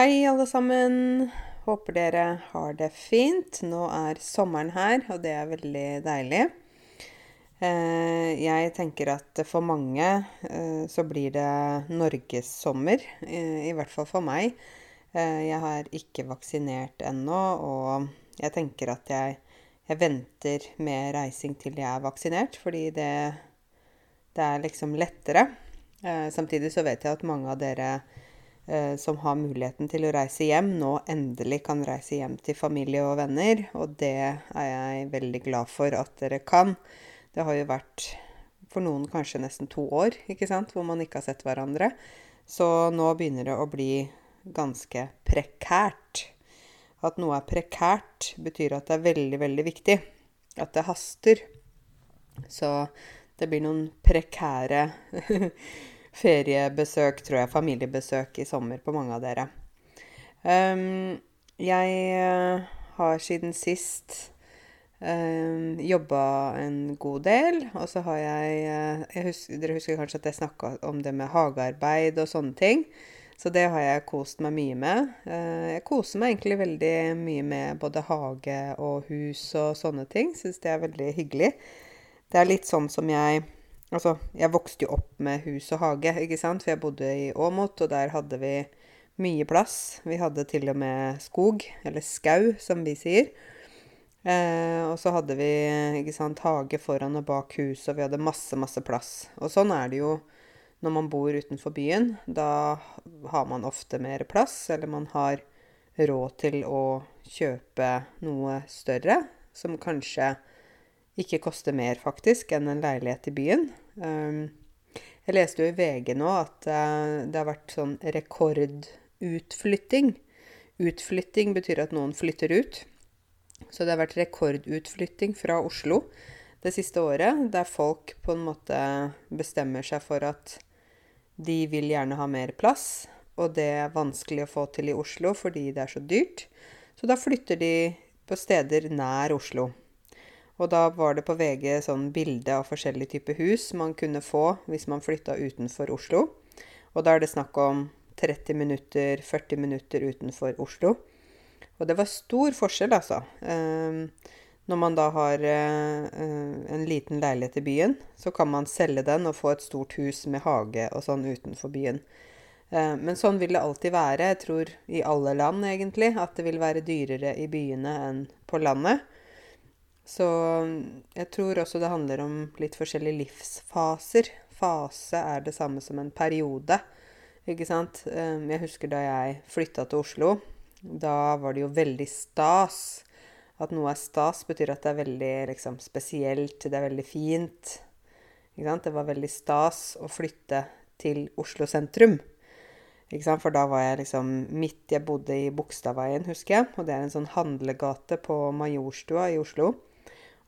Hei, alle sammen. Håper dere har det fint. Nå er sommeren her, og det er veldig deilig. Eh, jeg tenker at for mange eh, så blir det norgessommer. Eh, I hvert fall for meg. Jeg har ikke vaksinert ennå, og jeg tenker at jeg, jeg venter med reising til jeg er vaksinert, fordi det, det er liksom lettere. Samtidig så vet jeg at mange av dere som har muligheten til å reise hjem, nå endelig kan reise hjem til familie og venner. Og det er jeg veldig glad for at dere kan. Det har jo vært for noen kanskje nesten to år ikke sant, hvor man ikke har sett hverandre. Så nå begynner det å bli ganske prekært. At noe er prekært, betyr at det er veldig, veldig viktig. At det haster. Så det blir noen prekære feriebesøk, tror jeg, familiebesøk i sommer på mange av dere. Um, jeg uh, har siden sist um, jobba en god del. Og så har jeg, uh, jeg husker, Dere husker kanskje at jeg snakka om det med hagearbeid og sånne ting. Så det har jeg kost meg mye med. Uh, jeg koser meg egentlig veldig mye med både hage og hus og sånne ting. Syns det er veldig hyggelig. Det er litt sånn som jeg Altså, jeg vokste jo opp med hus og hage, ikke sant, for jeg bodde i Åmot, og der hadde vi mye plass. Vi hadde til og med skog, eller skau, som vi sier. Eh, og så hadde vi ikke sant, hage foran og bak huset, og vi hadde masse, masse plass. Og sånn er det jo når man bor utenfor byen. Da har man ofte mer plass, eller man har råd til å kjøpe noe større, som kanskje ikke koster mer, faktisk, enn en leilighet i byen. Um, jeg leste jo i VG nå at uh, det har vært sånn rekordutflytting. Utflytting betyr at noen flytter ut. Så det har vært rekordutflytting fra Oslo det siste året, der folk på en måte bestemmer seg for at de vil gjerne ha mer plass, og det er vanskelig å få til i Oslo fordi det er så dyrt. Så da flytter de på steder nær Oslo. Og da var det på VG sånn bilde av forskjellige typer hus man kunne få hvis man flytta utenfor Oslo. Og da er det snakk om 30 minutter, 40 minutter utenfor Oslo. Og det var stor forskjell, altså. Um, når man da har uh, en liten leilighet i byen, så kan man selge den og få et stort hus med hage og sånn utenfor byen. Uh, men sånn vil det alltid være, jeg tror i alle land egentlig, at det vil være dyrere i byene enn på landet. Så jeg tror også det handler om litt forskjellige livsfaser. Fase er det samme som en periode, ikke sant. Ehm, jeg husker da jeg flytta til Oslo. Da var det jo veldig stas. At noe er stas, betyr at det er veldig liksom, spesielt, det er veldig fint. Det var veldig stas å flytte til Oslo sentrum. For da var jeg liksom midt Jeg bodde i Bogstadveien, husker jeg. Og det er en sånn handlegate på Majorstua i Oslo.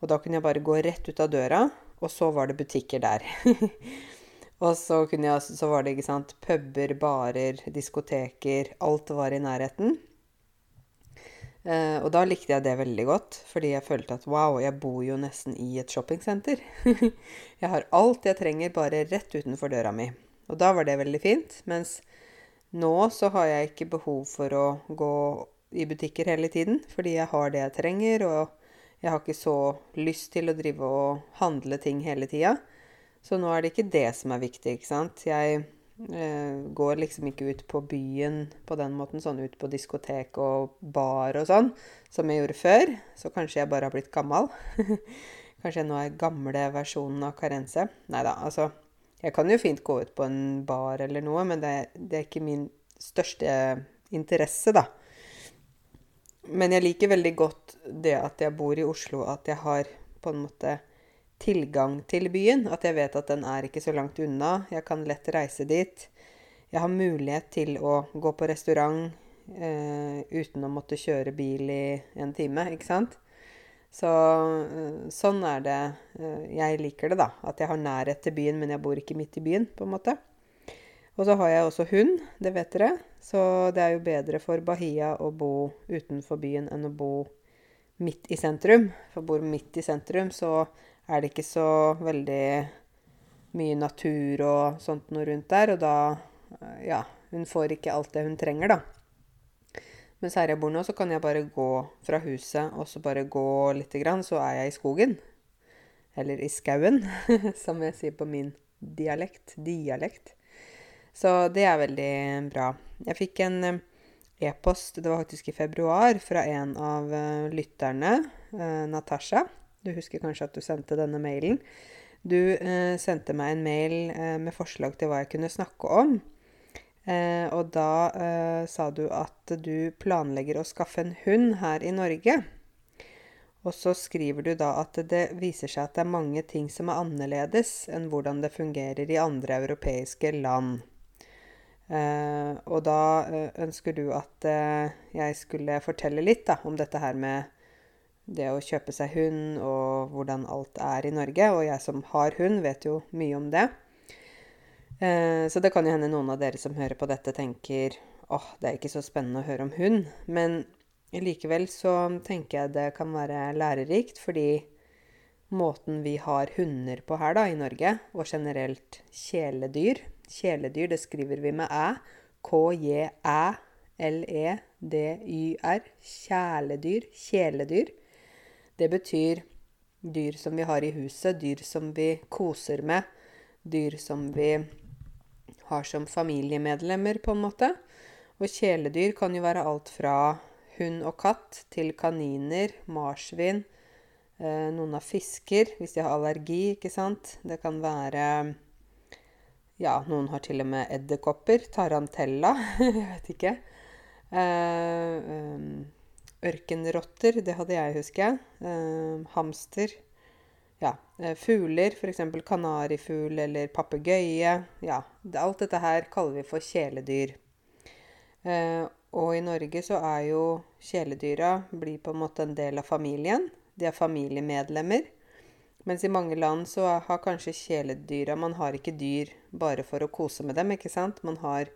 Og da kunne jeg bare gå rett ut av døra, og så var det butikker der. og så, jeg, så, var det ikke sant, puber, barer, diskoteker Alt var i nærheten. Eh, og da likte jeg det veldig godt, fordi jeg følte at wow, jeg bor jo nesten i et shoppingsenter. jeg har alt jeg trenger bare rett utenfor døra mi. Og da var det veldig fint. Mens nå så har jeg ikke behov for å gå i butikker hele tiden, fordi jeg har det jeg trenger. og jeg har ikke så lyst til å drive og handle ting hele tida. Så nå er det ikke det som er viktig, ikke sant. Jeg eh, går liksom ikke ut på byen på den måten, sånn ut på diskotek og bar og sånn, som jeg gjorde før. Så kanskje jeg bare har blitt gammel. kanskje jeg nå er gamle versjonen av Karense. Nei da, altså. Jeg kan jo fint gå ut på en bar eller noe, men det, det er ikke min største interesse, da. Men jeg liker veldig godt det at jeg bor i Oslo, at jeg har på en måte tilgang til byen. At jeg vet at den er ikke så langt unna. Jeg kan lett reise dit. Jeg har mulighet til å gå på restaurant eh, uten å måtte kjøre bil i en time, ikke sant? Så eh, sånn er det eh, jeg liker det, da. At jeg har nærhet til byen, men jeg bor ikke midt i byen, på en måte. Og så har jeg også hund, det vet dere. Så det er jo bedre for Bahia å bo utenfor byen enn å bo midt i sentrum. For bor midt i sentrum, så er det ikke så veldig mye natur og sånt noe rundt der. Og da Ja, hun får ikke alt det hun trenger, da. Mens her jeg bor nå, så kan jeg bare gå fra huset og så bare gå lite grann, så er jeg i skogen. Eller i skauen, som jeg sier på min dialekt. Dialekt. Så det er veldig bra. Jeg fikk en eh, e-post, det var faktisk i februar, fra en av uh, lytterne, Natasha. Du husker kanskje at du sendte denne mailen. Du sendte meg en mail med forslag til hva jeg kunne snakke om. og da sa du at du planlegger å skaffe en hund her i Norge. Og så skriver du da at det viser seg at det er mange ting som er annerledes enn hvordan det fungerer i andre europeiske land. Uh, og da uh, ønsker du at uh, jeg skulle fortelle litt da, om dette her med det å kjøpe seg hund, og hvordan alt er i Norge. Og jeg som har hund, vet jo mye om det. så det kan jo hende noen av dere som hører på dette, tenker åh, oh, det er ikke så spennende å høre om hund. Men likevel så tenker jeg det kan være lærerikt, fordi måten vi har hunder på her da, i Norge, og generelt kjæledyr, Kjæledyr, det skriver vi med æ. K-j-æ-l-e-d-y-r. Kjæledyr. Kjæledyr. Det betyr dyr som vi har i huset, dyr som vi koser med, dyr som vi har som familiemedlemmer, på en måte. Og kjæledyr kan jo være alt fra hund og katt til kaniner, marsvin, eh, noen av fisker hvis de har allergi, ikke sant. Det kan være ja, noen har til og med edderkopper. Tarantella. jeg vet ikke. Eh, um, ørkenrotter, det hadde jeg, husker jeg. Eh, hamster. Ja. Eh, fugler, f.eks. kanarifugl eller papegøye. Ja, alt dette her kaller vi for kjæledyr. Og i Norge så er jo kjæledyra blir på en måte en del av familien. De er familiemedlemmer. Mens i mange land så har kanskje kjæledyra Man har ikke dyr bare for å kose med dem, ikke sant? Man har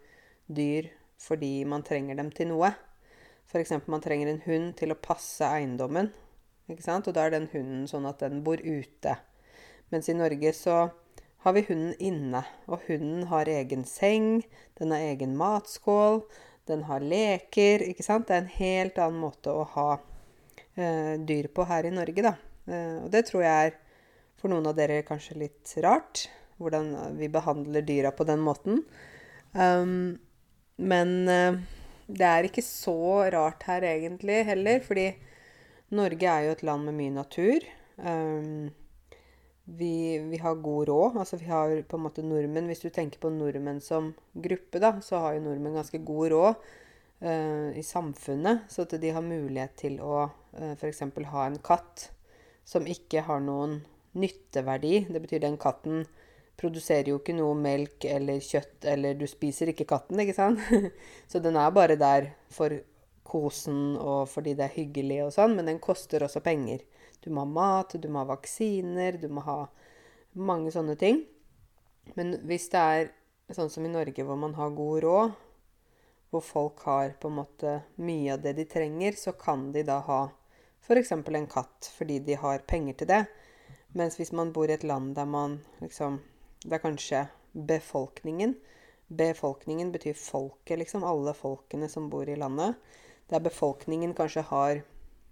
dyr fordi man trenger dem til noe. F.eks. man trenger en hund til å passe eiendommen. Ikke sant? Og da er den hunden sånn at den bor ute. Mens i Norge så har vi hunden inne. Og hunden har egen seng, den har egen matskål, den har leker. Ikke sant? Det er en helt annen måte å ha eh, dyr på her i Norge, da. Eh, og det tror jeg er for noen av dere kanskje litt rart hvordan vi behandler dyra på den måten. Um, men uh, det er ikke så rart her egentlig heller, fordi Norge er jo et land med mye natur. Um, vi, vi, har god råd. Altså vi har på en måte nordmenn Hvis du tenker på nordmenn som gruppe, da, så har jo nordmenn ganske god råd uh, i samfunnet. Så at de har mulighet til å uh, f.eks. ha en katt som ikke har noen nytteverdi. Det betyr den katten produserer jo ikke noe melk eller kjøtt, eller du spiser ikke katten, ikke sant? Så den er bare der for kosen og fordi det er hyggelig og sånn, men den koster også penger. Du må ha mat, du må ha vaksiner, du må ha mange sånne ting. Men hvis det er sånn som i Norge, hvor man har god råd, hvor folk har på en måte mye av det de trenger, så kan de da ha f.eks. en katt fordi de har penger til det. Mens hvis man bor i et land der man liksom Det er kanskje befolkningen. Befolkningen betyr folket, liksom. Alle folkene som bor i landet. Der befolkningen kanskje har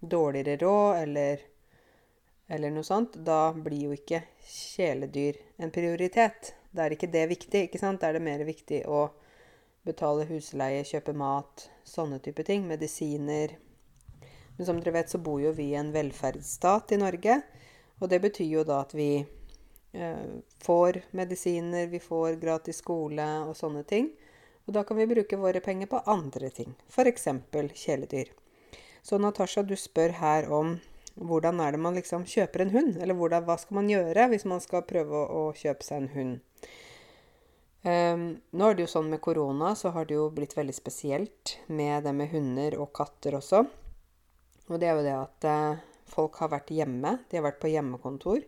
dårligere råd eller, eller noe sånt. Da blir jo ikke kjæledyr en prioritet. Da er ikke det viktig, ikke sant? Da er det mer viktig å betale husleie, kjøpe mat, sånne type ting. Medisiner. Men som dere vet, så bor jo vi i en velferdsstat i Norge. Og det betyr jo da at vi eh, får medisiner, vi får gratis skole og sånne ting. Og da kan vi bruke våre penger på andre ting, f.eks. kjæledyr. Så Natasha, du spør her om hvordan er det man liksom kjøper en hund? Eller hvordan, hva skal man gjøre hvis man skal prøve å, å kjøpe seg en hund? Um, nå er det jo sånn med korona, så har det jo blitt veldig spesielt med det med hunder og katter også. Og det er jo det at uh, folk har vært hjemme, de har vært på hjemmekontor,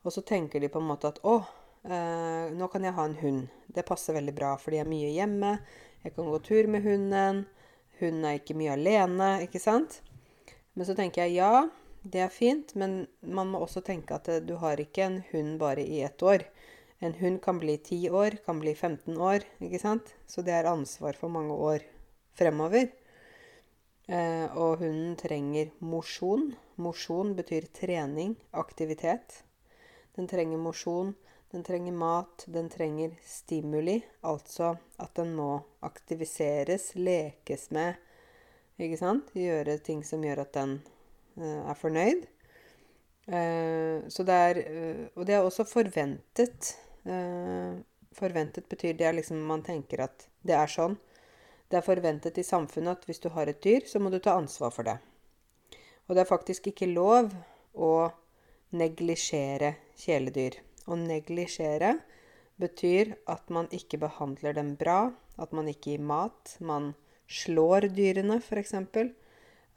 og så tenker de på en måte at å, eh, nå kan jeg ha en hund. Det passer veldig bra, for de er mye hjemme, jeg kan gå tur med hunden, hunden er ikke mye alene, ikke sant? Men så tenker jeg ja, det er fint, men man må også tenke at du har ikke en hund bare i ett år. En hund kan bli 10 år, kan bli 15 år, ikke sant? Så det er ansvar for mange år fremover. Eh, og hunden trenger mosjon. Mosjon betyr trening, aktivitet. Den trenger mosjon, den trenger mat, den trenger stimuli. Altså at den må aktiviseres, lekes med, ikke sant? Gjøre ting som gjør at den eh, er fornøyd. Eh, så det er Og det er også forventet. Forventet betyr det er liksom man tenker at det er sånn. Det er forventet i samfunnet at hvis du har et dyr, så må du ta ansvar for det. Og det er faktisk ikke lov å neglisjere kjæledyr. Å neglisjere betyr at man ikke behandler dem bra, at man ikke gir mat. Man slår dyrene, f.eks.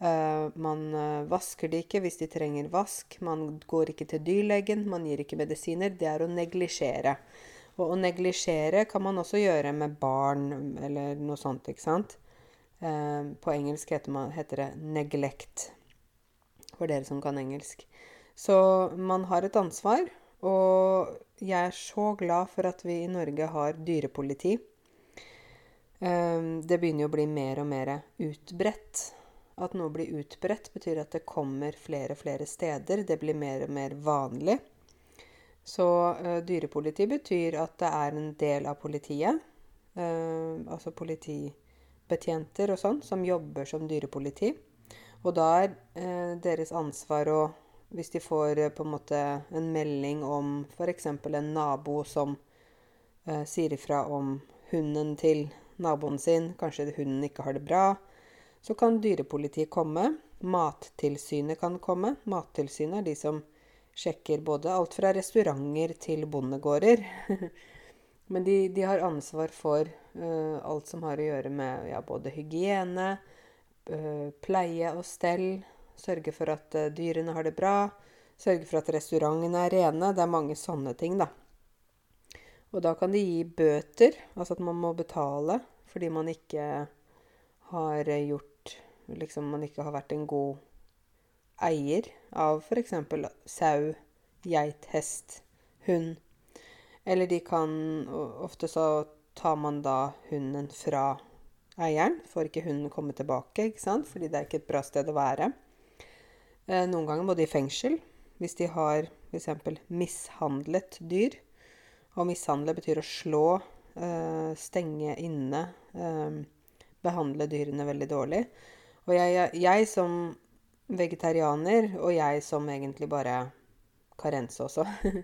Uh, man uh, vasker de ikke hvis de trenger vask. Man går ikke til dyrlegen. Man gir ikke medisiner. Det er å neglisjere. Og å neglisjere kan man også gjøre med barn eller noe sånt, ikke sant. Eh, på engelsk heter, man, heter, det 'neglect', for dere som kan engelsk. Så man har et ansvar, og jeg er så glad for at vi i Norge har dyrepoliti. Det begynner jo å bli mer og mer utbredt. At noe blir utbredt, betyr at det kommer flere og flere steder. Det blir mer og mer vanlig. Så uh, dyrepoliti betyr at det er en del av politiet, uh, altså politibetjenter og sånn, som jobber som dyrepoliti. Og da er uh, deres ansvar å Hvis de får på en måte en melding om f.eks. en nabo som sier ifra om hunden til naboen sin, kanskje hunden ikke har det bra, så kan dyrepolitiet komme. Mattilsynet kan komme. Mattilsynet er de som sjekker både alt fra restauranter til bondegårder. Men de, de, har ansvar for uh, alt som har å gjøre med ja, både hygiene, uh, pleie og stell. Sørge for at uh, dyrene har det bra. Sørge for at restaurantene er rene. Det er mange sånne ting, da. Og da kan de gi bøter, altså at man må betale fordi man ikke har gjort liksom man ikke har vært en god eier av f.eks. sau, geit, hest, hund. Eller de kan Ofte så tar man da hunden fra eieren. Får ikke hunden komme tilbake, ikke sant? fordi det er ikke et bra sted å være. Eh, noen ganger må de i fengsel hvis de har f.eks. mishandlet dyr. Og mishandle betyr å slå, eh, stenge inne, eh, behandle dyrene veldig dårlig. Og jeg, jeg, som vegetarianer, og jeg som egentlig bare karense også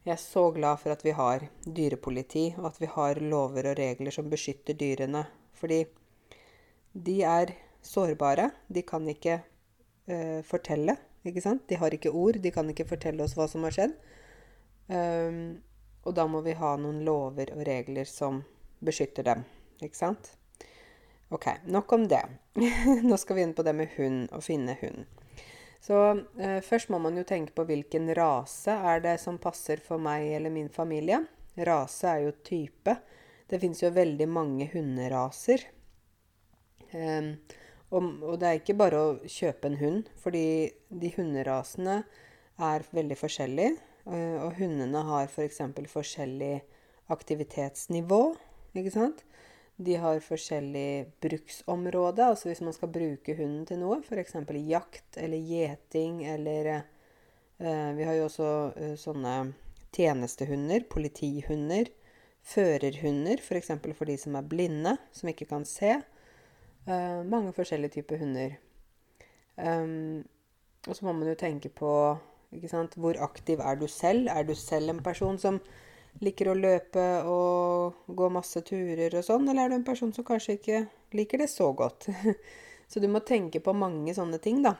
Jeg er så glad for at vi har dyrepoliti, og at vi har lover og regler som beskytter dyrene. Fordi de er sårbare. De kan ikke uh, fortelle, ikke sant? De har ikke ord. De kan ikke fortelle oss hva som har skjedd. Um, og da må vi ha noen lover og regler som beskytter dem, ikke sant? Ok, nok om det. Nå skal vi inn på det med hund, og finne hund. Så eh, først må man jo tenke på hvilken rase er det som passer for meg eller min familie. Rase er jo type. Det finnes jo veldig mange hunderaser. Eh, og, og, det er ikke bare å kjøpe en hund, fordi de hunderasene er veldig forskjellige. Eh, og hundene har f.eks. For forskjellig aktivitetsnivå, ikke sant. De har forskjellig bruksområde. Altså hvis man skal bruke hunden til noe, f.eks. jakt eller gjeting eller eh, Vi har jo også eh, sånne tjenestehunder, politihunder, førerhunder, f.eks. For, for de som er blinde, som ikke kan se. Eh, mange forskjellige typer hunder. Um, og så må man jo tenke på hvor aktiv er du selv? Er du selv en person som liker å løpe og gå masse turer og sånn, eller er du en person som kanskje ikke liker det så godt? så du må tenke på mange sånne ting, da.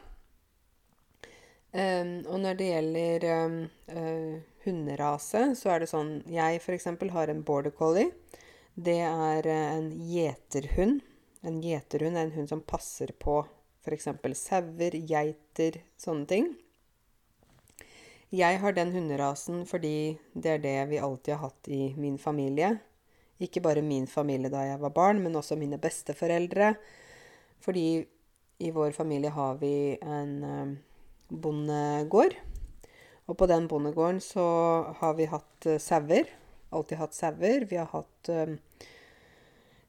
Um, og når det gjelder um, uh, hunderase, så er det sånn Jeg f.eks. har en border collie. Det er uh, en gjeterhund. En gjeterhund er en hund som passer på f.eks. sauer, geiter, sånne ting. Jeg har den hunderasen fordi det er det vi alltid har hatt i min familie. Ikke bare min familie da jeg var barn, men også mine besteforeldre. Fordi i vår familie har vi en uh, bondegård. Og på den bondegården så har vi hatt uh, sauer. Alltid hatt sauer. Vi har hatt uh,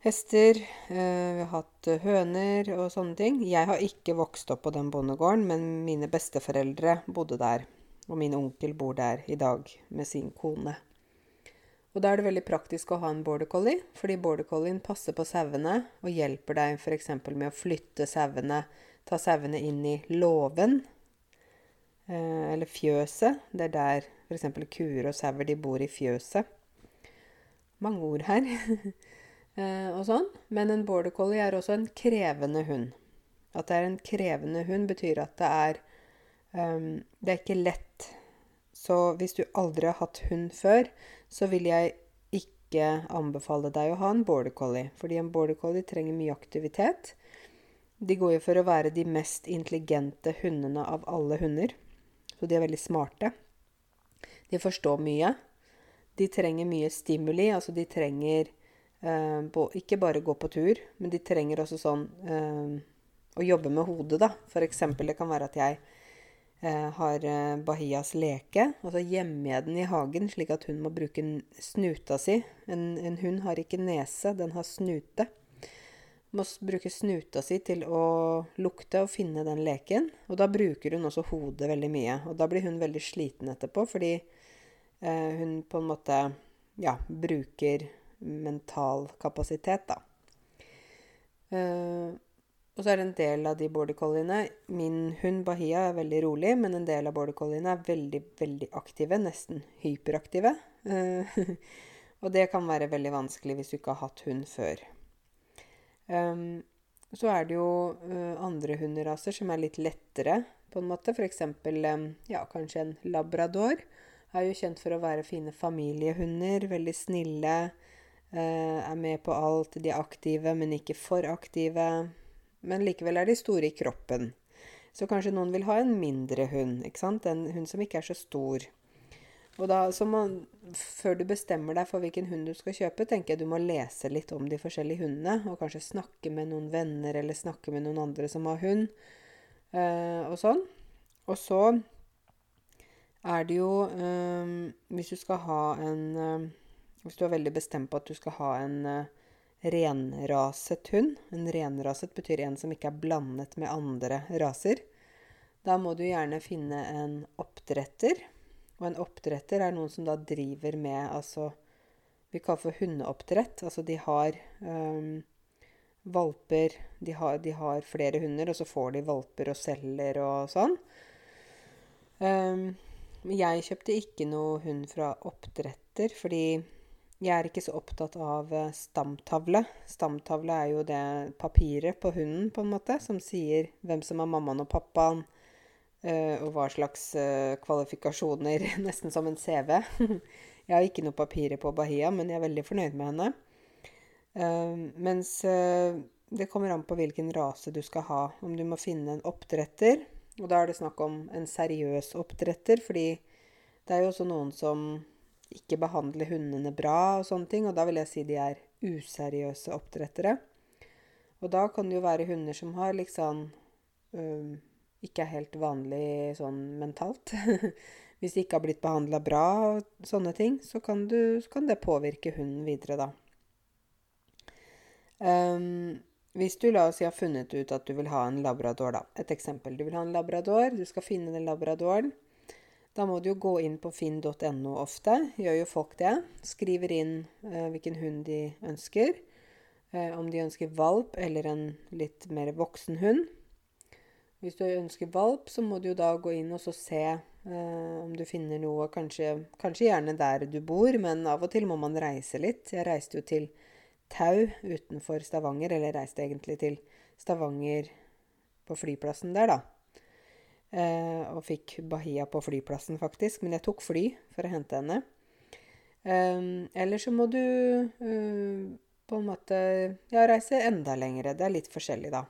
hester. Eh, vi har hatt eh, høner og sånne ting. Jeg har ikke vokst opp på den bondegården, men mine besteforeldre bodde der. Og min onkel bor der i dag med sin kone. Og da er det veldig praktisk å ha en border collie, fordi border collien passer på sauene og hjelper deg f.eks. med å flytte sauene, ta sauene inn i låven eh, eller fjøset. Det er der f.eks. kuer og sauer de bor i fjøset. Mange ord her. eh, og sånn. Men en border collie er også en krevende hund. At det er en krevende hund, betyr at det er um, Det er ikke lett. Så hvis du aldri har hatt hund før, så vil jeg ikke anbefale deg å ha en border collie. Fordi en border collie trenger mye aktivitet. De går jo for å være de mest intelligente hundene av alle hunder. Så de er veldig smarte. De forstår mye. De trenger mye stimuli. Altså de trenger eh, ikke bare gå på tur, men de trenger også sånn eh, å jobbe med hodet, da. For eksempel, det kan være at jeg har eh, Bahias leke, og så gjemmer jeg den i hagen slik at hun må bruke snuta si. En, en hund har ikke nese, den har snute. Må bruke snuta si til å lukte og finne den leken. Og da bruker hun også hodet veldig mye. Og da blir hun veldig sliten etterpå, fordi Eh, hun på en måte ja, bruker mental kapasitet, da. Uh, og så er det en del av de border colliene Min hund Bahia er veldig rolig, men en del av border colliene er veldig, veldig aktive. Nesten hyperaktive. Uh, og det kan være veldig vanskelig hvis du ikke har hatt hund før. Um, så er det jo uh, andre hunderaser som er litt lettere, på en måte. F.eks. Um, ja, kanskje en labrador er jo kjent for å være fine familiehunder. Veldig snille. Uh, er med på alt. De er aktive, men ikke for aktive. Men likevel er de store i kroppen. Så kanskje noen vil ha en mindre hund. ikke sant? En hund som ikke er så stor. Og da, man, Før du bestemmer deg for hvilken hund du skal kjøpe, tenker jeg du må lese litt om de forskjellige hundene. Og kanskje snakke med noen venner eller snakke med noen andre som har hund. Eh, og sånn. Og så er det jo um, Hvis du skal ha en um, Hvis du er veldig bestemt på at du skal ha en uh, renraset hund En renraset betyr en som ikke er blandet med andre raser. Da må du gjerne finne en oppdretter. Og en oppdretter er noen som da driver med altså Vi kaller for hundeoppdrett. Altså de har um, valper de har, de har, flere hunder, og så får de valper og selger og sånn. Um, jeg kjøpte ikke noe hund fra oppdretter, fordi jeg er ikke så opptatt av eh, stamtavle. Stamtavle er jo det papiret på hunden, på en måte, som sier hvem som er mammaen og pappaen, eh, og hva slags eh, kvalifikasjoner. Nesten som en CV. Jeg har ikke noe papirer på Bahia, men jeg er veldig fornøyd med henne. Mens det kommer an på hvilken rase du skal ha. Om du må finne en oppdretter og da er det snakk om en seriøs oppdretter, fordi det er jo også noen som ikke behandle hundene bra og sånne ting, og da vil jeg si de er useriøse oppdrettere. Og da kan det jo være hunder som har liksom øh, ikke er helt vanlig sånn mentalt. Hvis de ikke har blitt behandla bra og sånne ting, så kan, du, så kan, det påvirke hunden videre, da. Um, hvis du la oss si har funnet ut at du vil ha en labrador, da. Et eksempel. Du vil ha en labrador, du skal finne den labradoren. Da må du jo gå inn på finn.no ofte. Gjør jo folk det. Skriver inn eh, hvilken hund de ønsker. Eh, om de ønsker valp eller en litt mer voksen hund. Hvis du ønsker valp, så må du jo da gå inn og se eh, om du finner noe, kanskje, kanskje gjerne der du bor, men av og til må man reise litt. Jeg reiste jo til Tau utenfor Stavanger, eller reiste egentlig til Stavanger på flyplassen der, da. Eh, og fikk Bahia på flyplassen, faktisk. Men jeg tok fly for å hente henne. Eh, eller så må du eh, på en måte ja, reise enda lengre. Det er litt forskjellig, da.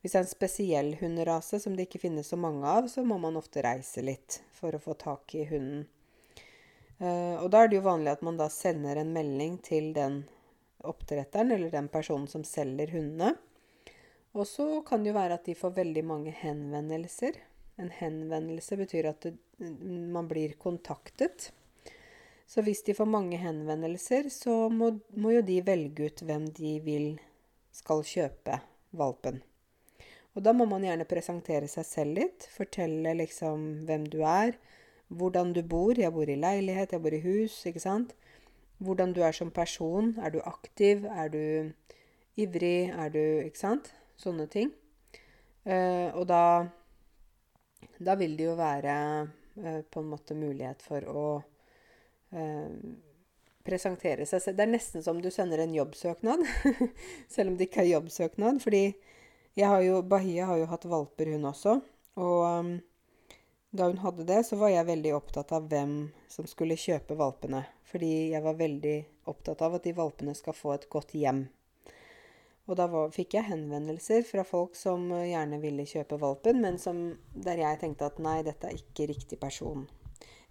Hvis det er en spesiell hunderase som det ikke finnes så mange av, så må man ofte reise litt for å få tak i hunden. Eh, og da er det jo vanlig at man da sender en melding til den oppdretteren eller den personen som selger hundene. Og så kan det jo være at de får veldig mange henvendelser. En henvendelse betyr at det, man blir kontaktet. Så hvis de får mange henvendelser, så må, må jo de velge ut hvem de vil skal kjøpe valpen. Og da må man gjerne presentere seg selv litt. Fortelle liksom hvem du er, hvordan du bor. Jeg bor i leilighet, jeg bor i hus, ikke sant. Hvordan du er som person. Er du aktiv? Er du ivrig? Er du Ikke sant? Sånne ting. Uh, og da Da vil det jo være eh, på en måte mulighet for å eh, presentere seg selv. Det er nesten som du sender en jobbsøknad, selv om det ikke er jobbsøknad. fordi har jo, Bahia har jo hatt valper, hun også. Og um, da hun hadde det, så var jeg veldig opptatt av hvem som skulle kjøpe valpene. Fordi jeg var veldig opptatt av at de valpene skal få et godt hjem. Og da var, fikk jeg henvendelser fra folk som gjerne ville kjøpe valpen, men som, der jeg tenkte at nei, dette er ikke riktig person.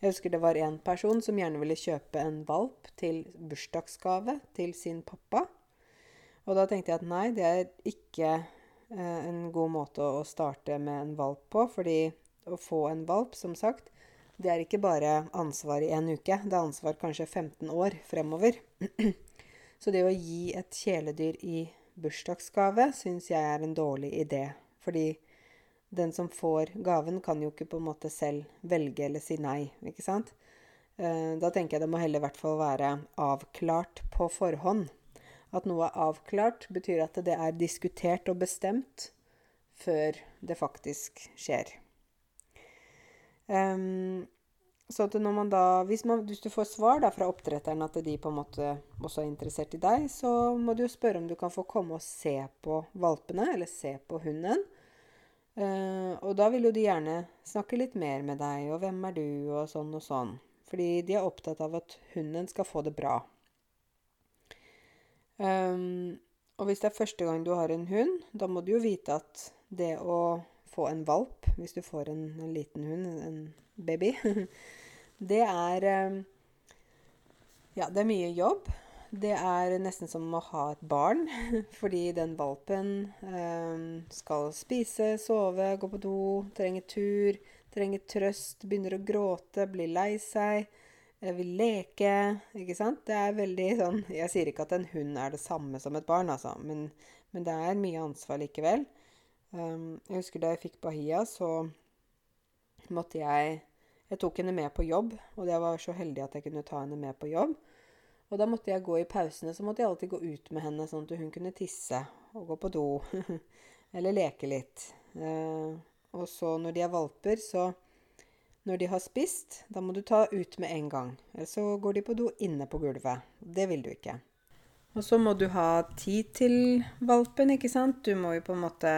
Jeg husker det var en person som gjerne ville kjøpe en valp til bursdagsgave til sin pappa. Og da tenkte jeg at nei, det er ikke Eh, en god måte å starte med en valp på. Fordi å få en valp, som sagt, det er ikke bare ansvar i en uke. Det er ansvar kanskje 15 år fremover. Så det å gi et kjæledyr i bursdagsgave syns jeg er en dårlig idé. Fordi den som får gaven, kan jo ikke på en måte selv velge eller si nei, ikke sant? Eh, da tenker jeg det må heller i hvert fall være avklart på forhånd. At noe er avklart, betyr at det er diskutert og bestemt før det faktisk skjer. Um, så at når man da, hvis, man, hvis, du får svar da, fra oppdretteren at de på en måte også er interessert i deg, så må du jo spørre om du kan få komme og se på valpene, eller se på hunden. Uh, og da vil jo de gjerne snakke litt mer med deg, og hvem er du, og sånn og sånn. Fordi de er opptatt av at hunden skal få det bra. Um, og hvis det er første gang du har en hund, da må du jo vite at det å få en valp, hvis du får en, en liten hund, en baby, det er um, Ja, det er mye jobb. Det er nesten som å ha et barn, fordi den valpen um, skal spise, sove, gå på do, trenger tur, trenger trøst, begynner å gråte, blir lei seg. Vil leke, ikke sant. Det er veldig sånn Jeg sier ikke at en hund er det samme som et barn, altså, men, men det er mye ansvar likevel. Um, jeg husker da jeg fikk Bahia, så måtte jeg Jeg tok henne med på jobb, og jeg var så heldig at jeg kunne ta henne med på jobb. Og da måtte jeg gå i pausene, så måtte jeg alltid gå ut med henne, sånn at hun kunne tisse og gå på do. Eller leke litt. Eh, og så når de er valper, så når de har spist, da må du ta ut med en gang. Eller så går de på do inne på gulvet. Det vil du ikke. Og så må du ha tid til valpen, ikke sant. Du må jo på en måte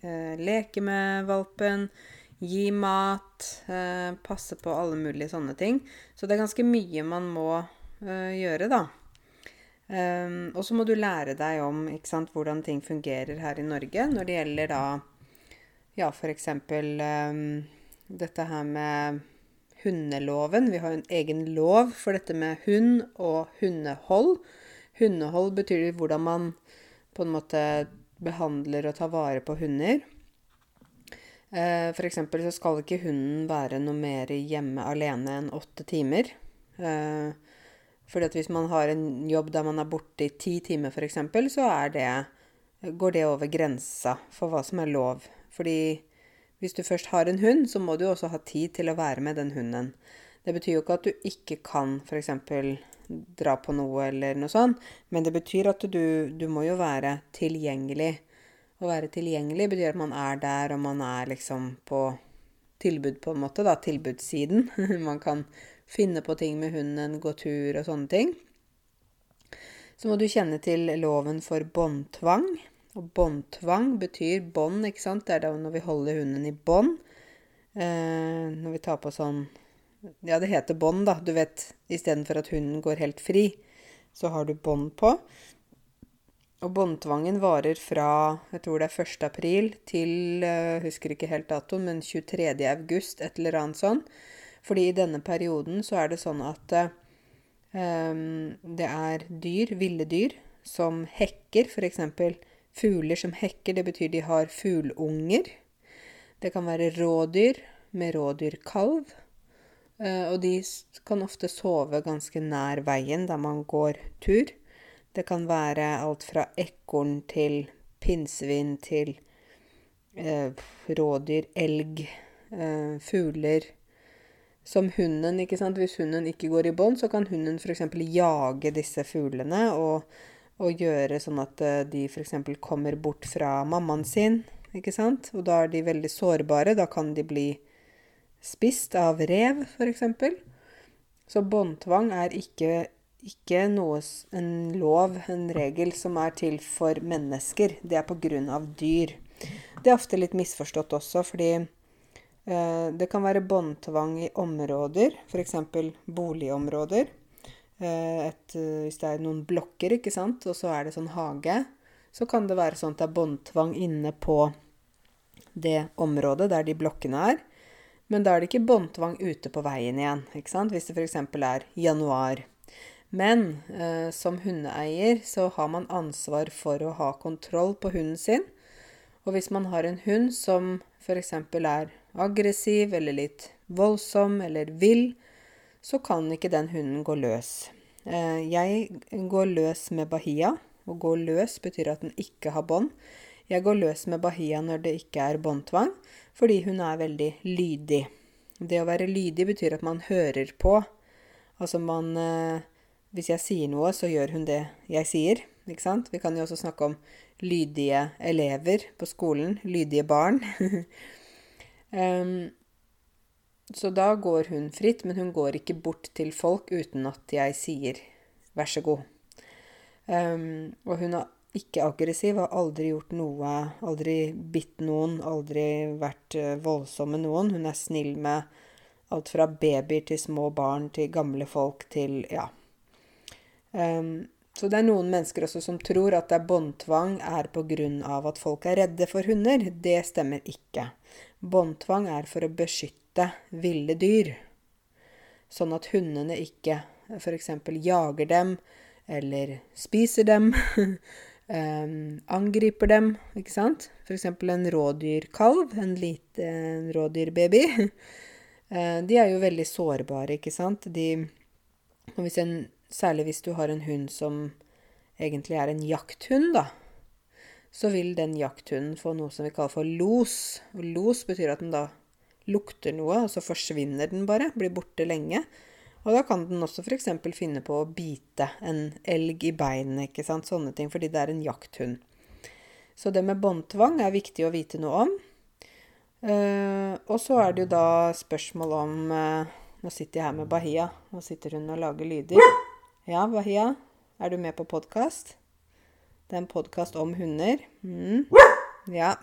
eh, leke med valpen, gi mat, eh, passe på alle mulige sånne ting. Så det er ganske mye man må eh, gjøre, da. Um, og så må du lære deg om sant, hvordan ting fungerer her i Norge når det gjelder da ja, f.eks. Um, dette her med hundeloven. Vi har en egen lov for dette med hund og hundehold. Hundehold betyr hvordan man på en måte behandler og tar vare på hunder. Eh, F.eks. så skal ikke hunden være noe mer hjemme alene enn åtte timer. Eh, fordi at hvis man har en jobb der man er borte i ti timer f.eks., så det, går det over grensa for hva som er lov. Fordi hvis du først har en hund, så må du også ha tid til å være med den hunden. Det betyr jo ikke at du ikke kan f.eks. dra på noe eller noe sånt, men det betyr at du, du må jo være tilgjengelig. Å være tilgjengelig betyr at man er der, og man er liksom på tilbud, på en måte, da. Tilbudssiden. man kan finne på ting med hunden, gå tur og sånne ting. Så må du kjenne til loven for båndtvang. Og båndtvang betyr bånd, ikke sant. Det er da når vi holder hunden i bånd. Eh, når vi tar på sånn Ja, det heter bånd, da. Du vet, istedenfor at hunden går helt fri, så har du bånd på. Og båndtvangen varer fra jeg tror det er 1. april til jeg eh, husker ikke helt datoen, men 23. august, et eller annet sånn. Fordi i denne perioden så er det sånn at um, det er dyr, ville dyr, som hekker, f.eks. Fugler som hekker, det betyr de har fuglunger. Det kan være rådyr med rådyrkalv. Eh, og de kan ofte sove ganske nær veien der man går tur. Det kan være alt fra ekorn til pinnsvin til eh, rådyr, elg, eh, fugler. Som hunden, ikke sant. Hvis hunden ikke går i bånd, så kan hunden f.eks. jage disse fuglene og, og, gjøre sånn at eh, de f.eks. kommer bort fra mammaen sin, ikke sant. Og da er de veldig sårbare. Da kan de bli spist av rev, f.eks. Så båndtvang er ikke, ikke noe, en lov, en regel, som er til for mennesker. Det er av dyr. Det er ofte litt misforstått også, fordi eh, det kan være båndtvang i områder, f.eks. boligområder. Eh, et, hvis det er noen blokker, ikke sant, og så er det sånn hage, så kan det være sånn at det er båndtvang inne på det området der de blokkene er. Men da er det ikke båndtvang ute på veien igjen, ikke sant? hvis det f.eks. er januar. Men eh, som hundeeier så har man ansvar for å ha kontroll på hunden sin. Og hvis man har en hund som f.eks. er aggressiv eller litt voldsom eller vill, så kan ikke den hunden gå løs. Eh, jeg går løs med bahia. Å gå løs betyr at den ikke har bånd. Jeg går løs med bahia når det ikke er båndtvang, fordi hun er veldig lydig. Det å være lydig betyr at man hører på. Altså man eh, Hvis jeg sier noe, så gjør hun det jeg sier. Ikke sant? Vi kan jo også snakke om lydige elever på skolen. Lydige barn. um, så da går hun fritt, men hun går ikke bort til folk uten at jeg sier 'vær så god'. Um, og hun er ikke aggressiv, har aldri gjort noe, aldri bitt noen, aldri vært uh, voldsom med noen. Hun er snill med alt fra babyer til små barn til gamle folk til ja. Um, så det er noen mennesker også som tror at det er båndtvang er pga. at folk er redde for hunder. Det stemmer ikke. Båndtvang er for å beskytte ville dyr, sånn at hundene ikke f.eks. jager dem eller spiser dem. Um, angriper dem, ikke sant. F.eks. en rådyrkalv, en liten rådyrbaby. Uh, de er jo veldig sårbare, ikke sant. De, hvis en, særlig hvis du har en hund som egentlig er en jakthund, da, så vil den jakthunden få noe som vi kaller for los. Los betyr at den da lukter noe, og så forsvinner den bare. Blir borte lenge. Og da kan den også f.eks. finne på å bite en elg i beinet, ikke sant, sånne ting, fordi det er en jakthund. Så det med båndtvang er viktig å vite noe om. Uh, og så er det jo da spørsmål om uh, Nå sitter jeg her med Bahia. Nå sitter hun og lager lyder. Ja, Bahia, er du med på podkast? Det er en podkast om hunder. Mm. Ja.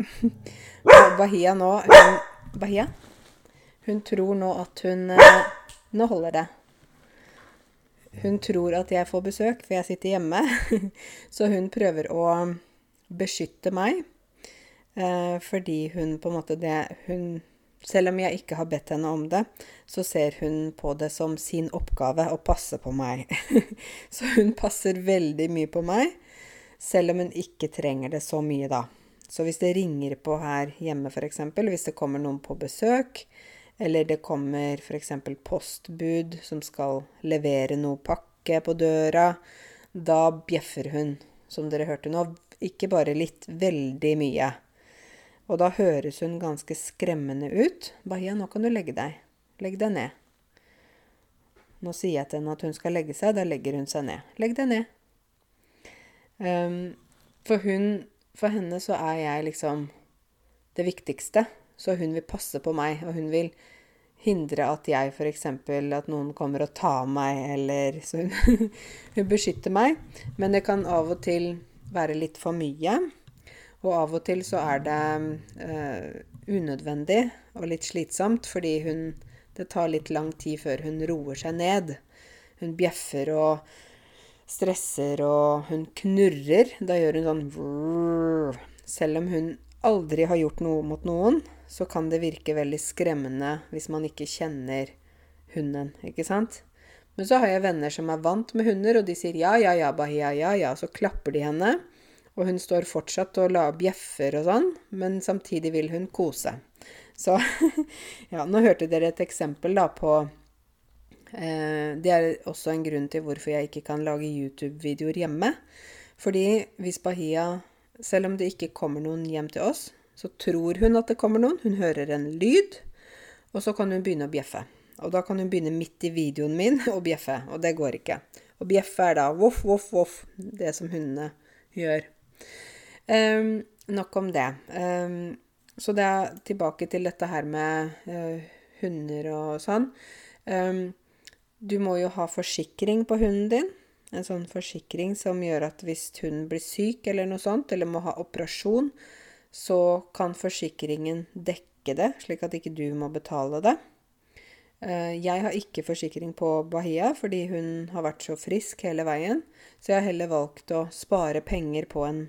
Bahia nå hun, Bahia? Hun tror nå at hun uh, Nå holder det. Hun tror at jeg får besøk, for jeg sitter hjemme. Så hun prøver å beskytte meg. Eh, fordi hun på en måte det hun, Selv om jeg ikke har bedt henne om det, så ser hun på det som sin oppgave å passe på meg. så hun passer veldig mye på meg, selv om hun ikke trenger det så mye, da. Så hvis det ringer på her hjemme, f.eks., hvis det kommer noen på besøk, eller det kommer f.eks. postbud som skal levere noe pakke på døra. Da bjeffer hun, som dere hørte nå. Ikke bare litt, veldig mye. Og da høres hun ganske skremmende ut. Bahia, nå kan du legge deg. Legg deg ned. Nå sier jeg til henne at hun skal legge seg. Da legger hun seg ned. Legg deg ned. Um, for hun For henne så er jeg liksom det viktigste. Så hun vil passe på meg, og hun vil hindre at jeg f.eks. at noen kommer og tar meg, eller Så hun, hun beskytter meg. Men det kan av og til være litt for mye. Og av og til så er det uh, unødvendig og litt slitsomt, fordi hun Det tar litt lang tid før hun roer seg ned. Hun bjeffer og stresser, og hun knurrer. Da gjør hun sånn vrr, Selv om hun aldri har gjort noe mot noen, så kan det virke veldig skremmende hvis man ikke kjenner hunden, ikke sant? Men så har jeg venner som er vant med hunder, og de sier ja, ja, ja, bahia, ja, ja. Så klapper de henne, og hun står fortsatt og la bjeffer og sånn, men samtidig vil hun kose. Så ja, nå hørte dere et eksempel da på Eh, det er også en grunn til hvorfor jeg ikke kan lage YouTube-videoer hjemme. Fordi hvis Bahia, selv om det ikke kommer noen hjem til oss, så tror hun at det kommer noen. Hun hører en lyd, og så kan hun begynne å bjeffe. Og da kan hun begynne midt i videoen min å bjeffe, og det går ikke. Og bjeffe er da voff, voff, voff, det som hundene gjør. Um, nok om det. Um, så det er tilbake til dette her med uh, hunder og sånn. Um, du må jo ha forsikring på hunden din. En sånn forsikring som gjør at hvis hunden blir syk eller noe sånt, eller må ha operasjon, så kan forsikringen dekke det, slik at ikke du må betale det. Uh, jeg har ikke forsikring på Bahia fordi hun har vært så frisk hele veien, så jeg har heller valgt å spare penger på en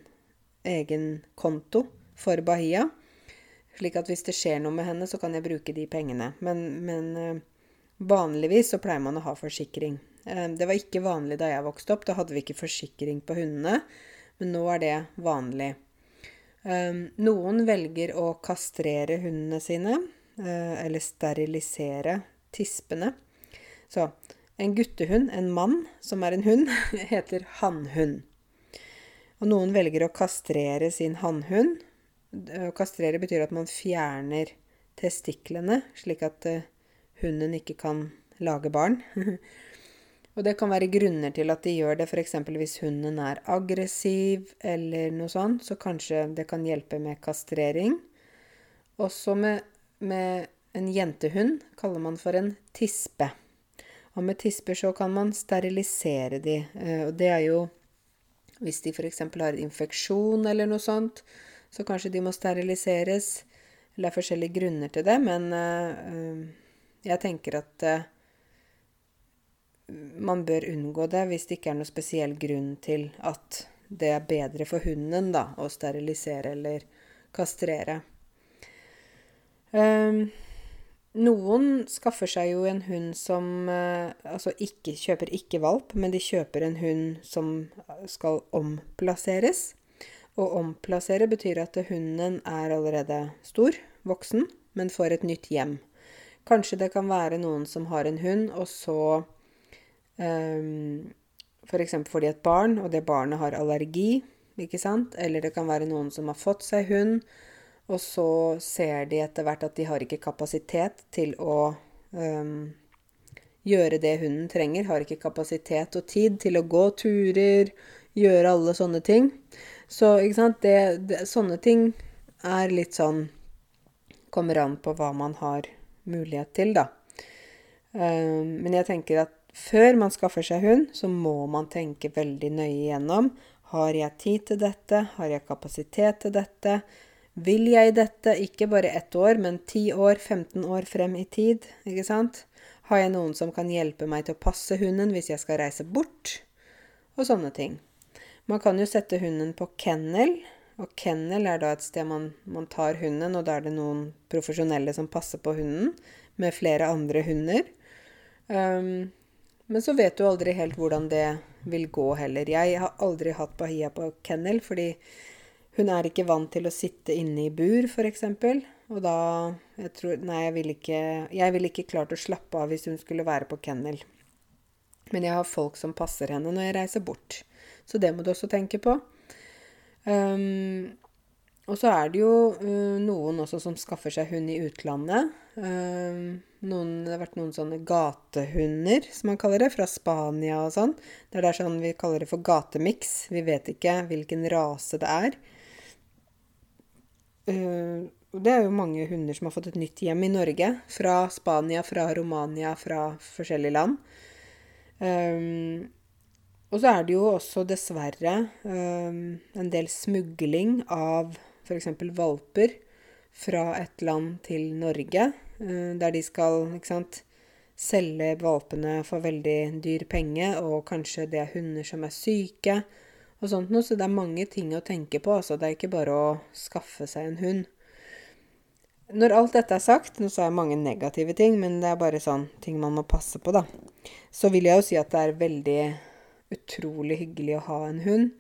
egen konto for Bahia. Slik at hvis det skjer noe med henne, så kan jeg bruke de pengene. Men, men eh, vanligvis så pleier man å ha forsikring. Eh, det var ikke vanlig da jeg vokste opp. Da hadde vi ikke forsikring på hundene. Men nå er det vanlig. Eh, noen velger å kastrere hundene sine, eller sterilisere tispene. Så en guttehund, en mann som er en hund, heter hannhund. Og noen velger å kastrere sin hannhund, å kastrere betyr at man fjerner testiklene, slik at uh, hunden ikke kan lage barn. og det kan være grunner til at de gjør det, f.eks. hvis hunden er aggressiv eller noe sånt, så kanskje det kan hjelpe med kastrering. Også med, med en jentehund kaller man for en tispe. Og med tisper så kan man sterilisere de. Uh, og det er jo hvis de f.eks. har en infeksjon eller noe sånt, så kanskje de må steriliseres. Eller det er forskjellige grunner til det, men uh, jeg tenker at man bør unngå det hvis det ikke er noe spesiell grunn til at det er bedre for hunden da, å sterilisere eller kastrere. Um, noen skaffer seg jo en hund som uh, Altså ikke, kjøper ikke valp, men de kjøper en hund som skal omplasseres. Å omplassere betyr at hunden er allerede stor, voksen, men får et nytt hjem. Kanskje det kan være noen som har en hund, og så um, F.eks. For får de et barn, og det barnet har allergi, ikke sant? Eller det kan være noen som har fått seg hund, og så ser de etter hvert at de har ikke kapasitet til å um, gjøre det hunden trenger. Har ikke kapasitet og tid til å gå turer, gjøre alle sånne ting. Så ikke sant, det, det, sånne ting er litt sånn Kommer an på hva man har mulighet til, da. Um, men jeg tenker at før man skaffer seg hund, så må man tenke veldig nøye igjennom. Har jeg tid til dette? Har jeg kapasitet til dette? Vil jeg dette ikke bare ett år, men ti år, 15 år frem i tid? Ikke sant? Har jeg noen som kan hjelpe meg til å passe hunden hvis jeg skal reise bort? Og sånne ting. Man kan jo sette hunden på kennel, og kennel er da et sted man, man tar hunden, og da er det noen profesjonelle som passer på hunden, med flere andre hunder. Um, men så vet du aldri helt hvordan det vil gå heller. Jeg har aldri hatt Bahia på kennel, fordi hun er ikke vant til å sitte inne i bur, f.eks. Og da jeg tror, Nei, jeg ville ikke, vil ikke klart å slappe av hvis hun skulle være på kennel. Men jeg har folk som passer henne når jeg reiser bort. Så det må du også tenke på. Um, og så er det jo uh, noen også som skaffer seg hund i utlandet. Um, noen, det har vært noen sånne gatehunder, som man kaller det, fra Spania og sånn. Det er der sånn vi kaller det for gatemiks. Vi vet ikke hvilken rase det er. Uh, det er jo mange hunder som har fått et nytt hjem i Norge. Fra Spania, fra Romania, fra forskjellige land. Um, og så er det jo også dessverre um, en del smugling av f.eks. valper fra et land til Norge, uh, der de skal sant, selge valpene for veldig dyr penge, og kanskje det er hunder som er syke og sånt noe. Så det er mange ting å tenke på. Altså, det er ikke bare å skaffe seg en hund. Når alt dette er sagt, nå sa jeg mange negative ting, men det er bare sånn ting man må passe på, da. Så vil jeg jo si at det er veldig utrolig hyggelig å ha en hund.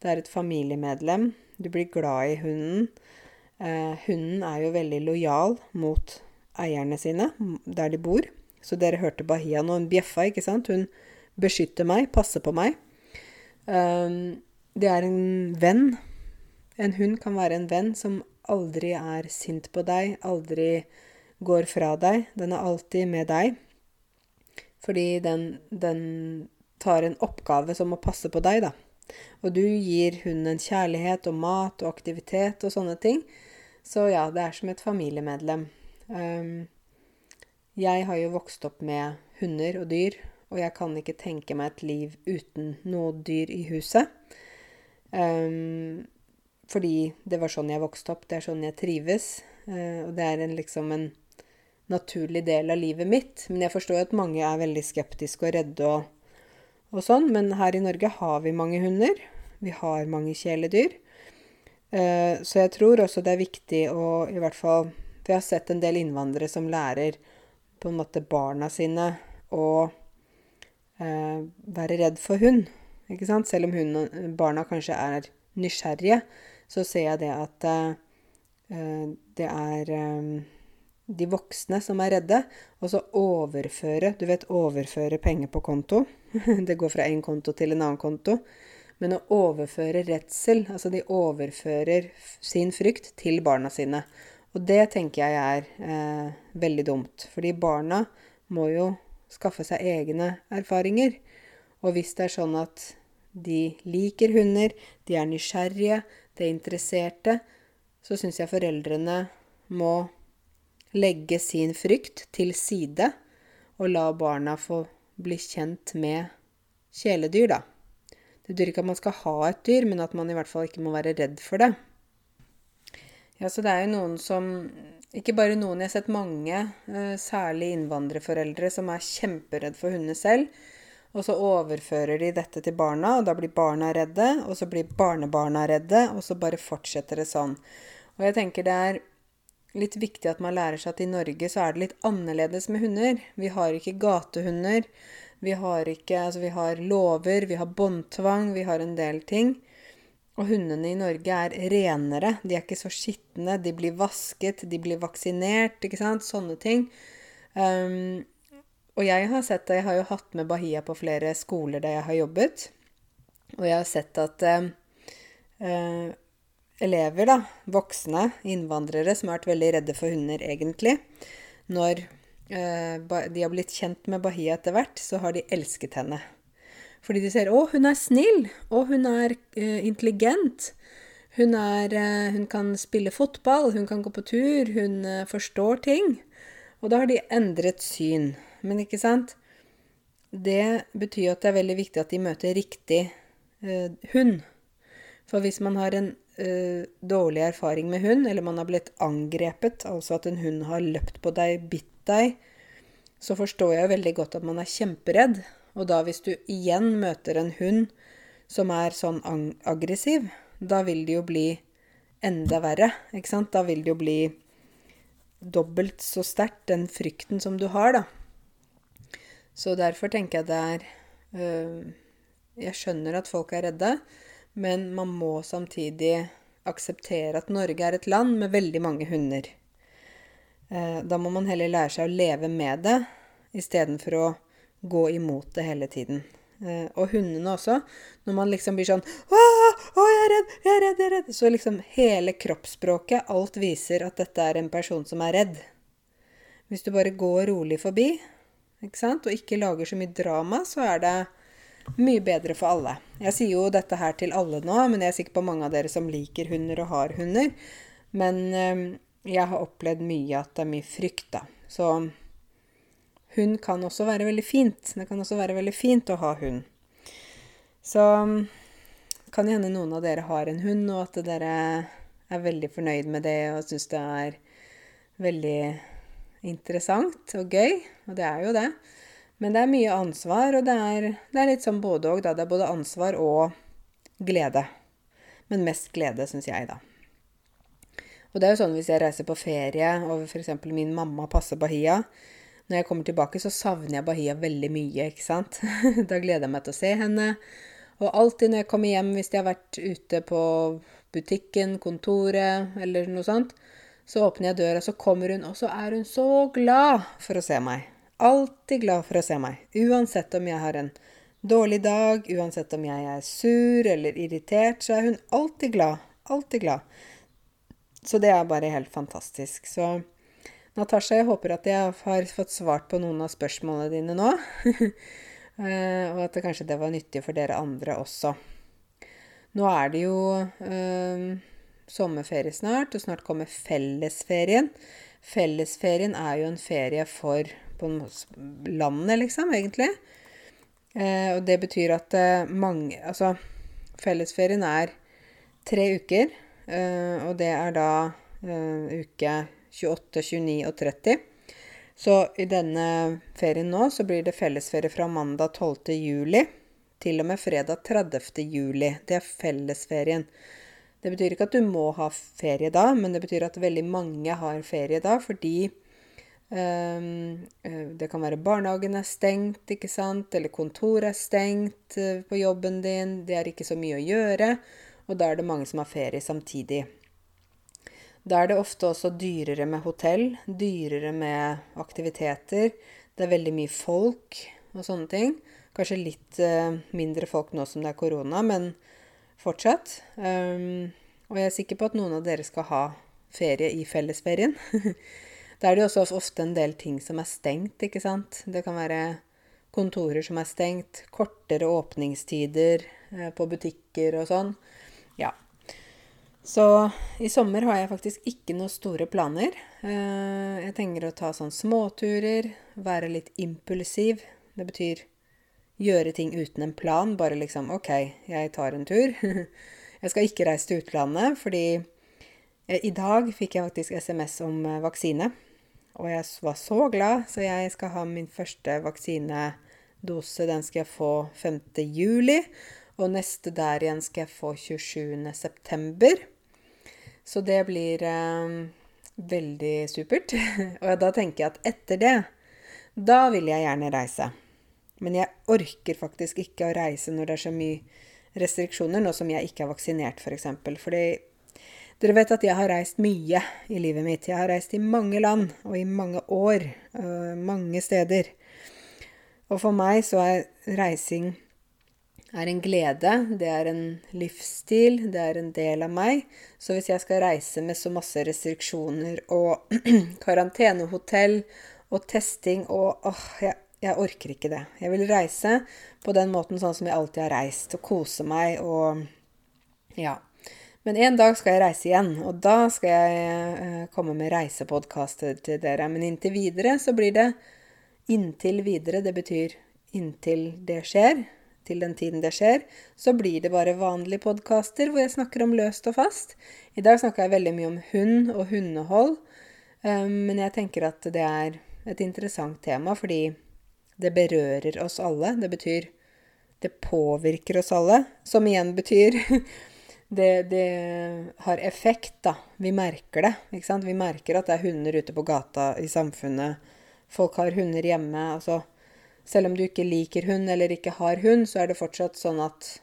Det er et familiemedlem. Du blir glad i hunden. Eh, hunden er jo veldig lojal mot eierne sine der de bor. Så dere hørte Bahia nå. Hun bjeffa, ikke sant? Hun beskytter meg, passer på meg. Um, det er en venn. En hund kan være en venn som aldri er sint på deg, aldri går fra deg. Den er alltid med deg. Fordi den, den tar en oppgave som å passe på deg, da. Og du gir hunden kjærlighet og mat og aktivitet og sånne ting. Så ja, det er som et familiemedlem. Um, jeg har jo vokst opp med hunder og dyr, og jeg kan ikke tenke meg et liv uten noe dyr i huset. Um, fordi det var sånn jeg vokste opp, det er sånn jeg trives. Uh, og det er en, liksom en naturlig del av livet mitt. Men jeg forstår at mange er veldig skeptiske og redde og, og sånn. Men her i Norge har vi mange hunder. Vi har mange kjæledyr. Uh, så jeg tror også det er viktig å i hvert fall For jeg har sett en del innvandrere som lærer på en måte barna sine eh, være redd for hund. Ikke sant? Selv om hun, barna kanskje er nysgjerrige, så ser jeg det at eh, det er eh, de voksne som er redde, og så overføre Du vet, overføre penger på konto. det går fra én konto til en annen konto. Men å overføre redsel, altså de overfører sin frykt til barna sine. Og det tenker jeg er eh, veldig dumt. Fordi barna må jo skaffe seg egne erfaringer. Og hvis det er sånn at de liker hunder, de er nysgjerrige, de er interesserte, så syns jeg foreldrene må legge sin frykt til side og la barna få bli kjent med kjæledyr, da. Det betyr ikke at man skal ha et dyr, men at man i hvert fall ikke må være redd for det. Ja, så det er jo noen som Ikke bare noen, jeg har sett mange, eh, særlig innvandrerforeldre, som er kjemperedd for hundene selv. Og så overfører de dette til barna, og da blir barna redde. Og så blir barnebarna redde, og så bare fortsetter det sånn. Og jeg tenker det er litt viktig at man lærer seg at i Norge så er det litt annerledes med hunder. Vi har ikke gatehunder. Vi har ikke Altså, vi har lover, vi har båndtvang, vi har en del ting. Og hundene i Norge er renere. De er ikke så skitne. De blir vasket, de blir vaksinert, ikke sant. Sånne ting. Um, og jeg har sett det. Jeg har jo hatt med Bahia på flere skoler der jeg har jobbet. Og jeg har sett at uh, uh, elever, da, voksne innvandrere som har vært veldig redde for hunder egentlig, når uh, de har blitt kjent med Bahia etter hvert, så har de elsket henne. Fordi de ser 'Å, hun er snill. Å, hun er uh, intelligent. Hun, er, uh, hun kan spille fotball. Hun kan gå på tur. Hun uh, forstår ting.' Og da har de endret syn. Men ikke sant? Det betyr at det er veldig viktig at de møter riktig hund. For hvis man har en dårlig erfaring med hund, eller man har blitt angrepet, altså at en hund har løpt på deg, bitt deg, så forstår jeg veldig godt at man er kjemperedd. Og da hvis du igjen møter en hund som er sånn aggressiv, da vil det jo bli enda verre, ikke sant? Da vil det jo bli dobbelt så sterkt, den frykten som du har, da. Så derfor tenker jeg det er øh, Jeg skjønner at folk er redde, men man må samtidig akseptere at Norge er et land med veldig mange hunder. Eh, da må man heller lære seg å leve med det, istedenfor å gå imot det hele tiden. Eh, og hundene også. Når man liksom blir sånn å, jeg er redd, jeg er redd, jeg er redd. Så liksom hele kroppsspråket, alt viser at dette er en person som er redd. Hvis du bare går rolig forbi, ikke sant, og ikke lager så mye drama, så er det mye bedre for alle. Jeg sier jo dette her til alle nå, men jeg er sikker på mange av dere som liker hunder og har hunder. Men øh, jeg har opplevd mye at det er mye frykt, da. Så hund kan også være veldig fint. Det kan også være veldig fint å ha hund. Så kan det hende noen av dere har en hund, og at dere er veldig fornøyd med det og syns det er veldig interessant og gøy. Og det er jo det. Men det er mye ansvar, og det er, det er litt sånn både òg, da. Det er både ansvar og glede. Men mest glede, syns jeg, da. Og det er jo sånn hvis jeg reiser på ferie, og f.eks. min mamma passer Bahia, når jeg kommer tilbake, så savner jeg Bahia veldig mye, ikke sant. da gleder jeg meg til å se henne. Og alltid når jeg kommer hjem, hvis jeg har vært ute på butikken, kontoret eller noe sånt, så åpner jeg døra, så kommer hun, og så er hun så glad for å se meg. Alltid glad for å se meg. Uansett om jeg har en dårlig dag, uansett om jeg er sur eller irritert, så er hun alltid glad. Alltid glad. Så det er bare helt fantastisk. Så Natasha, jeg håper at jeg har fått svart på noen av spørsmålene dine nå. Eh, og at det kanskje det var nyttig for dere andre også. Nå er det jo øh, sommerferie snart, og snart kommer fellesferien. Fellesferien er jo en ferie for landet, liksom, egentlig. Eh, og det betyr at eh, mange Altså, fellesferien er tre uker. Eh, og det er da eh, uke 28, 29 og 30. Så i denne ferien nå så blir det fellesferie fra mandag 12. juli til og med fredag 30. juli. Det er fellesferien. Det betyr ikke at du må ha ferie da, men det betyr at veldig mange har ferie da fordi um, det kan være barnehagen er stengt, ikke sant, eller kontoret er stengt uh, på jobben din. Det er ikke så mye å gjøre, og da er det mange som har ferie samtidig. Da er det ofte også dyrere med hotell, dyrere med aktiviteter. Det er veldig mye folk og sånne ting. Kanskje litt uh, mindre folk nå som det er korona, men fortsatt. Um, og jeg er sikker på at noen av dere skal ha ferie i fellesferien. da er det også ofte en del ting som er stengt, ikke sant. Det kan være kontorer som er stengt, kortere åpningstider uh, på butikker og sånn. Så i sommer har jeg faktisk ikke noen store planer. Eh, jeg tenker å ta sånn småturer, være litt impulsiv. Det betyr gjøre ting uten en plan. Bare liksom OK, jeg tar en tur. Jeg skal ikke reise til utlandet, fordi eh, i dag fikk jeg faktisk SMS om eh, vaksine. Og jeg var så glad, så jeg skal ha min første vaksinedose. Den skal jeg få 5. juli. Og neste der igjen skal jeg få 27. september. Så det blir eh, veldig supert. og da tenker jeg at etter det, da vil jeg gjerne reise. Men jeg orker faktisk ikke å reise når det er så mye restriksjoner, nå som jeg ikke er vaksinert, f.eks. For eksempel. Fordi dere vet at jeg har reist mye i livet mitt. Jeg har reist i mange land og i mange år. Øh, mange steder. Og for meg så er reising er en glede, det er en livsstil, det er en del av meg. Så hvis jeg skal reise med så masse restriksjoner og karantenehotell og testing og åh, jeg, jeg, orker ikke det. Jeg vil reise på den måten sånn som jeg alltid har reist, og kose meg og ja. Men en dag skal jeg reise igjen, og da skal jeg uh, komme med reisepodkaster til dere. Men inntil videre så blir det inntil videre. Det betyr inntil det skjer til den tiden det skjer, så blir det bare vanlige podkaster hvor jeg snakker om løst og fast. I dag snakker jeg veldig mye om hund og hundehold, eh, men jeg tenker at det er et interessant tema fordi det berører oss alle. Det betyr det påvirker oss alle, som igjen betyr det, det, har effekt, da. Vi merker det. ikke sant? Vi merker at det er hunder ute på gata i samfunnet. Folk har hunder hjemme. altså selv om du ikke liker hund eller ikke har hund, så er det fortsatt sånn at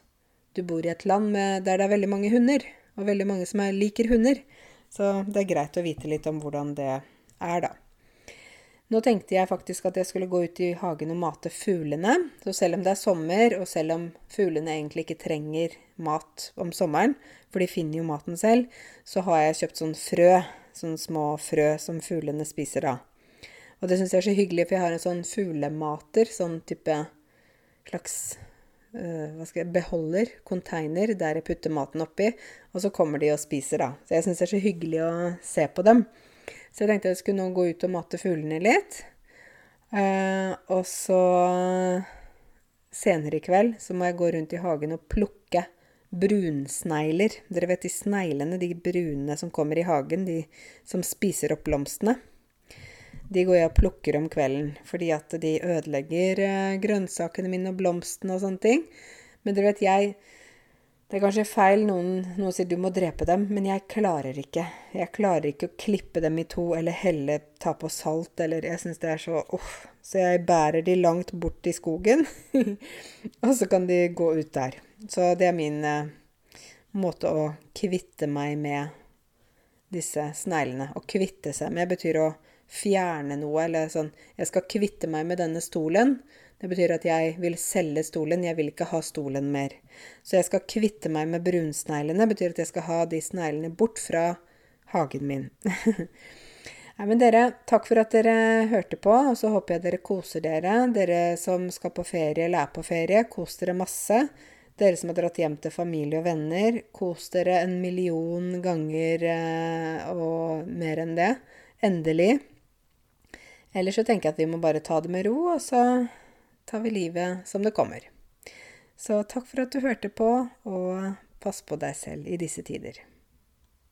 du bor i et land med, der det er veldig mange hunder, og veldig mange som er, liker hunder. Så det er greit å vite litt om hvordan det er, da. Nå tenkte jeg faktisk at jeg skulle gå ut i hagen og mate fuglene. Så selv om det er sommer, og selv om fuglene egentlig ikke trenger mat om sommeren, for de finner jo maten selv, så har jeg kjøpt sånn frø, sånne små frø som fuglene spiser da. Og det syns jeg er så hyggelig, for jeg har en sånn fuglemater, sånn type slags uh, hva skal jeg, beholder, container, der jeg putter maten oppi, og så kommer de og spiser, da. Så jeg syns det er så hyggelig å se på dem. Så jeg tenkte jeg skulle nå gå ut og mate fuglene litt. Uh, og så senere i kveld så må jeg gå rundt i hagen og plukke brunsnegler. Dere vet de sneglene, de brune som kommer i hagen, de som spiser opp blomstene. De går jeg og plukker om kvelden, fordi at de ødelegger eh, grønnsakene mine og blomstene og sånne ting. Men dere vet, jeg Det er kanskje feil noen, noen sier du må drepe dem, men jeg klarer ikke. Jeg klarer ikke å klippe dem i to eller helle ta på salt eller Jeg syns det er så uff. Så jeg bærer de langt bort i skogen, og så kan de gå ut der. Så det er min eh, måte å kvitte meg med disse sneglene. Å kvitte seg med betyr å fjerne noe, eller sånn Jeg skal kvitte meg med denne stolen. Det betyr at jeg vil selge stolen, jeg vil ikke ha stolen mer. Så jeg skal kvitte meg med brunsneglene, betyr at jeg skal ha de sneglene bort fra hagen min. Nei, men dere, takk for at dere hørte på, og så håper jeg dere koser dere. Dere som skal på ferie eller er på ferie, kos dere masse. Dere som har dratt hjem til familie og venner, kos dere en million ganger eh, og mer enn det. Endelig. Ellers så tenker jeg at vi må bare ta det med ro, og så tar vi livet som det kommer. Så takk for at du hørte på, og pass på deg selv i disse tider.